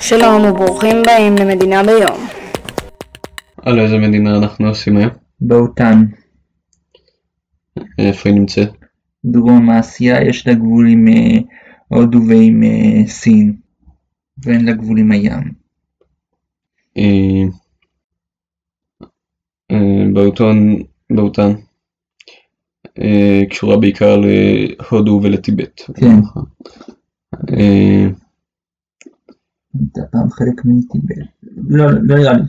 שלום וברוכים באים למדינה ביום. על איזה מדינה אנחנו עושים היום? באותן, איפה היא נמצאת? דרום אסיה, יש לה גבול עם אה, הודו ועם אה, סין, ואין לה גבול עם הים. אה, באותן, באותן אה, קשורה בעיקר להודו ולטיבט. כן. הייתה פעם חלק מטיבט. לא, לא נראה לי.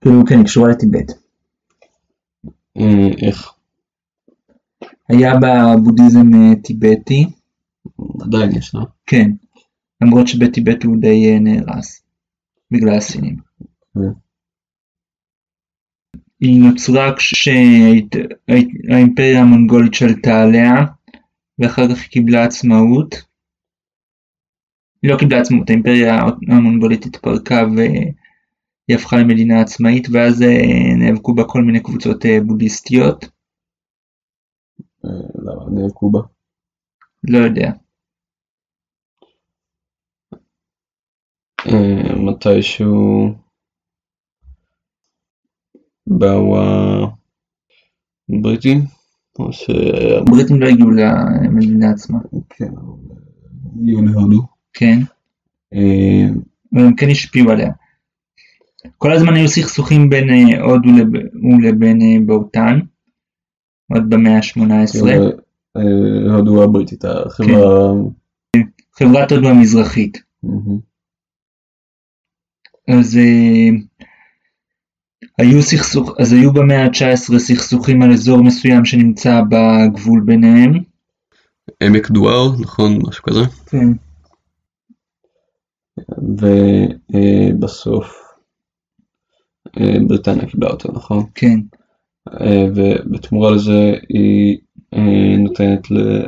כאילו, כן, היא קשורה לטיבט. אה, איך? היה בה בודהיזם אה, טיבטי, עדיין יש, לא? כן. למרות שבטיבט הוא די אה, נהרס. בגלל הסינים. היא נוצרה כשהאימפריה המונגולית שלטה עליה, ואחר כך היא קיבלה עצמאות. היא לא קיבלה עצמאות, האימפריה המונגולית התפרקה והיא הפכה למדינה עצמאית, ואז אה, נאבקו בה כל מיני קבוצות אה, בודהיסטיות. אה, למה נאבקו בה? לא יודע. מתישהו באו הבריטים? או ש... הבריטים לא הגיעו למדינה עצמה. כן, הגיעו להודו. כן. אה, אבל הם כן השפיעו עליה. כל הזמן היו סכסוכים בין אה, הודו לב- ולבין אה, באותן, עוד במאה ה-18. כאילו, אה, הודו הבריטית, החברה... חברת הודו המזרחית. אז אה, היו סכסוך, אז היו במאה ה-19 סכסוכים על אזור מסוים שנמצא בגבול ביניהם. עמק דואר, נכון? משהו כזה. כן. ובסוף אה, בריטניה קיבלה אותו, נכון? כן. אה, ובתמורה לזה היא אה, נותנת ל...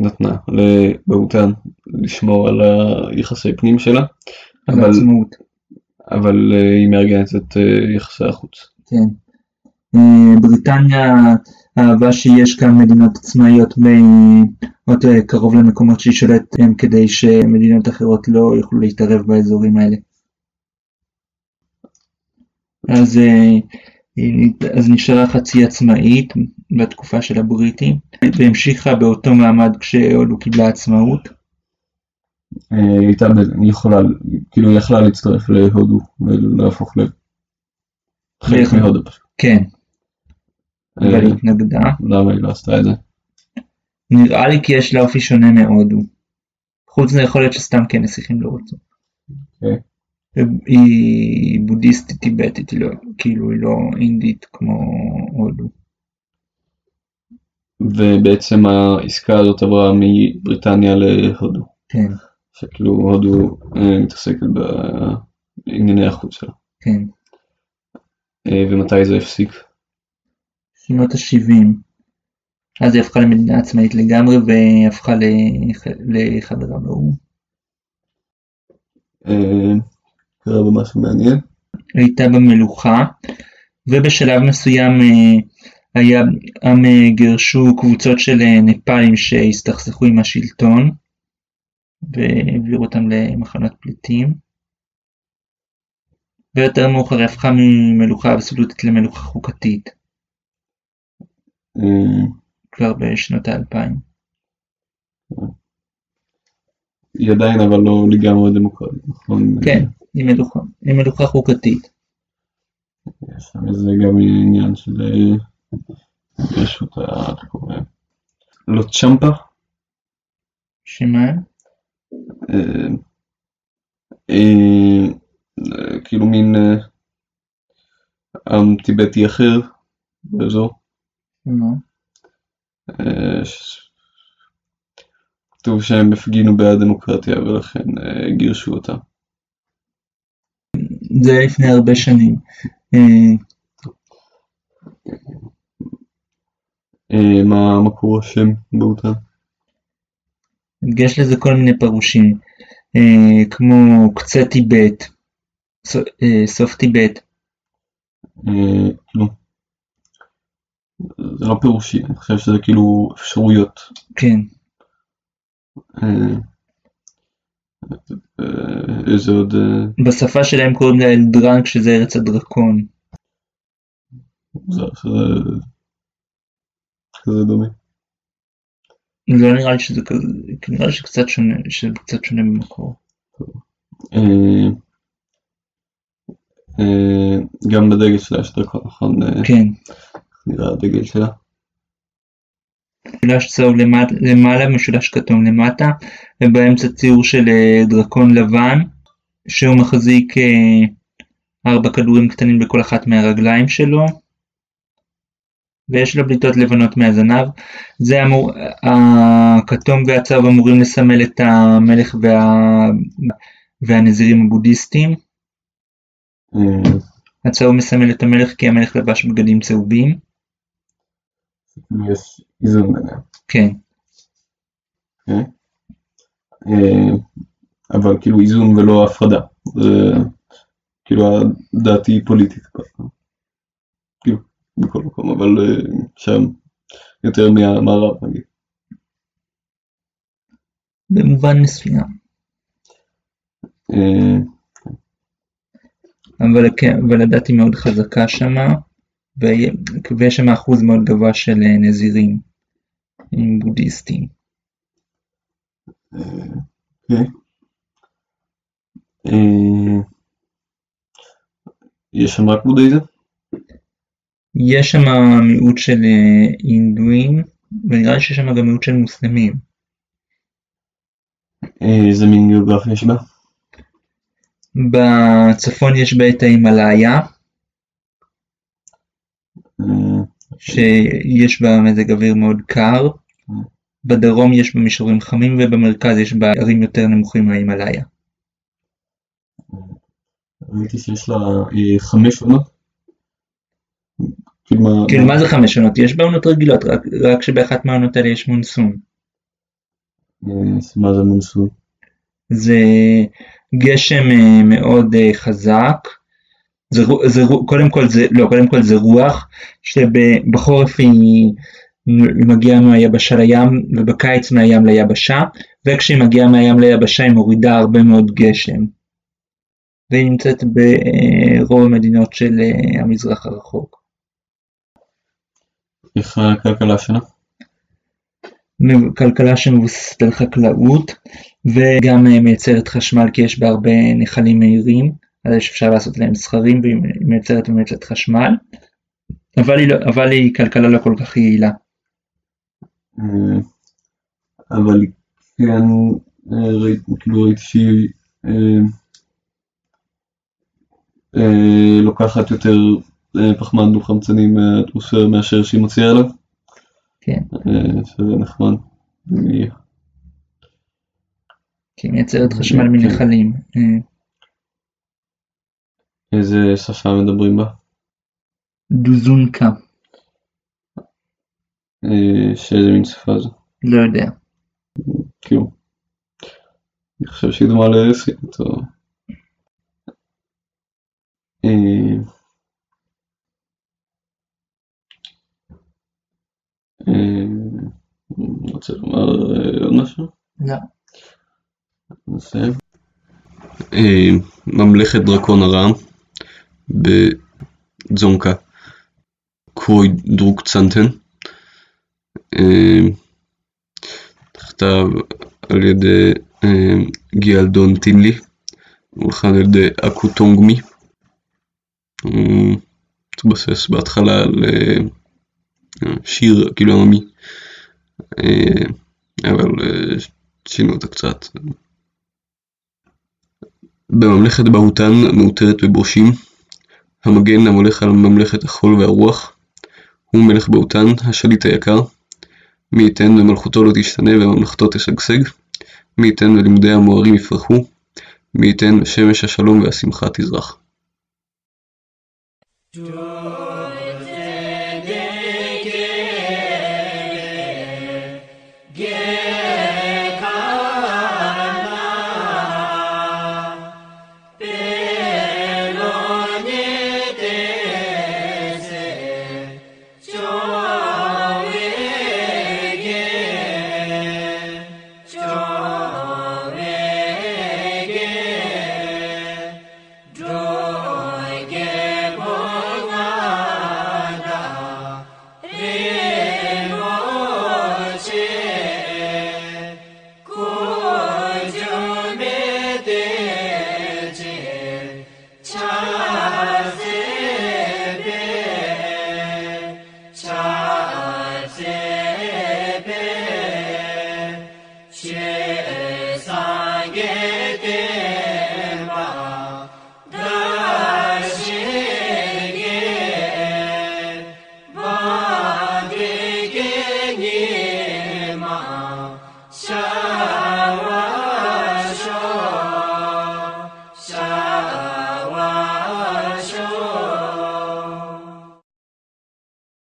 נתנה לבהוטן לשמור על היחסי פנים שלה, על אבל, העצמאות. אבל היא מארגנת את יחסי החוץ. כן. בריטניה אהבה שיש כאן מדינות עצמאיות מאוד אה, קרוב למקומות שהיא שולטת בהם כדי שמדינות אחרות לא יוכלו להתערב באזורים האלה. אז, אה, היא- אז נשארה חצי עצמאית בתקופה של הבריטים והמשיכה באותו מעמד כשהודו קיבלה עצמאות. אה, היא הייתה יכולה, כאילו היא יכלה להצטרף להודו ולהפוך לחלק. מהודו. כן, אבל אה, היא התנגדה. למה היא לא עשתה את זה? נראה לי כי יש לה אופי שונה מהודו. חוץ מזה יכול להיות שסתם כן נסיכים לא רצו. אוקיי. היא בודהיסטית טיבטית, היא לא, כאילו היא לא אינדית כמו הודו. ובעצם העסקה הזאת עברה מבריטניה להודו. כן, שכאילו הודו אה, מתעסקת בענייני החוץ שלה. כן. אה, ומתי זה הפסיק? שנות ה-70. אז היא הפכה למדינה עצמאית לגמרי והפכה לח- לחברה באו"ם. אה, קרה בה משהו מעניין. הייתה במלוכה, ובשלב מסוים אה, היה, הם אה, גירשו קבוצות של נפאלים שהסתכסכו עם השלטון, והעבירו אותם למחנות פליטים. ויותר מאוחר היא הפכה ממלוכה אבסולוטית למלוכה חוקתית, כבר בשנות האלפיים. היא עדיין אבל לא לגמרי דמוקרטית, נכון? כן, היא מלוכה, היא מלוכה חוקתית. יש איזה גם עניין של אה, רשות ה... איך קוראים? לא צ'מפה? שמה? אה, אה, כאילו מין עם טיבטי אחר באזור. אה, ש- כתוב שהם הפגינו בעד דמוקרטיה ולכן אה, גירשו אותם. זה היה לפני הרבה שנים. אה, אה, מה מקור השם באותן? יש לזה כל מיני פירושים, אה, כמו קצה טיבט, אה, סוף טיבט, אה, כאילו, זה לא פירושי, אני חושב שזה כאילו אפשרויות. כן, אה, אה, איזה עוד... אה, בשפה שלהם קוראים לה אלדרנק שזה ארץ הדרקון. כזה דומה. לא נראה לי שזה כזה, נראה לי שקצת שונה, שזה קצת שונה במקור. גם בדגל שלה יש דרקון, נכון? כן. נראה הדגל שלה? משולש צהוב למעלה, משולש כתום למטה, ובאמצע ציור של אה, דרקון לבן, שהוא מחזיק אה, ארבע כדורים קטנים בכל אחת מהרגליים שלו, ויש לו בליטות לבנות מהזנב. זה אמור, הכתום והצהוב אמורים לסמל את המלך וה, והנזירים הבודהיסטים. אה, הצהוב מסמל את המלך כי המלך לבש בגדים צהובים. יש איזון ביניהם. כן, אבל כאילו איזון ולא הפרדה. זה כאילו הדעתי פוליטית. כאילו, בכל מקום, אבל שם יותר מהמערב נגיד. במובן מסוים. אבל כן, אבל הדת היא מאוד חזקה שמה, ויש שם אחוז מאוד גבוה של אה, נזירים אה, בודהיסטים. אוקיי. אה, יש שם רק בודהיזם? יש שם מיעוט של הינדואים, ונראה לי שיש שם גם מיעוט של מוסלמים. איזה מין גיאוגרפיה יש בה? בצפון יש בה את ההימאליה, שיש בה מזג אוויר מאוד קר, בדרום יש בה מישורים חמים ובמרכז יש בה ערים יותר נמוכים מההימאליה. ראיתי שיש לה אה, חמש עונות. כאילו מה... כאילו מה זה חמש עונות? יש בה עונות רגילות, רק, שבאחת מהעונות האלה יש מונסון. אה, מה זה מונסון? זה גשם אה, מאוד חזק. זה, זה, קודם כל זה, לא, קודם כל זה רוח, שבחורף היא מגיעה מהיבשה לים, ובקיץ מהים ליבשה, וכשהיא מגיעה מהים ליבשה היא מורידה הרבה מאוד גשם. והיא נמצאת ברוב המדינות של אה, המזרח הרחוק. איך הכלכלה שלה? כלכלה שמבוססת על חקלאות וגם אה, מייצרת חשמל כי יש בה הרבה נחלים מהירים אז אפשר לעשות להם סכרים והיא מייצרת ומייצרת חשמל אבל היא, לא, אבל היא כלכלה לא כל כך יעילה. אה, אבל כן אה, ראיתי, כאילו ראיתי שהיא אה, לוקחת יותר פחמן דו חמצני מהאטמוספירה מאשר שהיא מוציאה אליו, כן, שזה נחמד. כי היא מייצרת חשמל כן. מנחלים. אה, איזה שפה מדברים בה? דוזונקה, אה, שאיזה מין שפה זו? לא יודע. כאילו, אני חושב שהיא דומה לסינית או... אה, אה, רוצה לומר עוד משהו? לא. נסיים. ממלכת דרקון הרם דרוקצנטן אה, נכתב על ידי גיאלדון טינלי הולחן על ידי אקו טונגמי הוא התבסס בהתחלה על שיר כאילו עממי אבל שינו אותה קצת בממלכת בהוטן מעוטרת בבושים המגן המולך על ממלכת החול והרוח הוא מלך בהוטן, השליט היקר מי ייתן ומלכותו לא תשתנה וממלכתו תשגשג מי ייתן ולימודי המוארים יפרחו מי ייתן ושמש השלום והשמחה תזרח. Joy.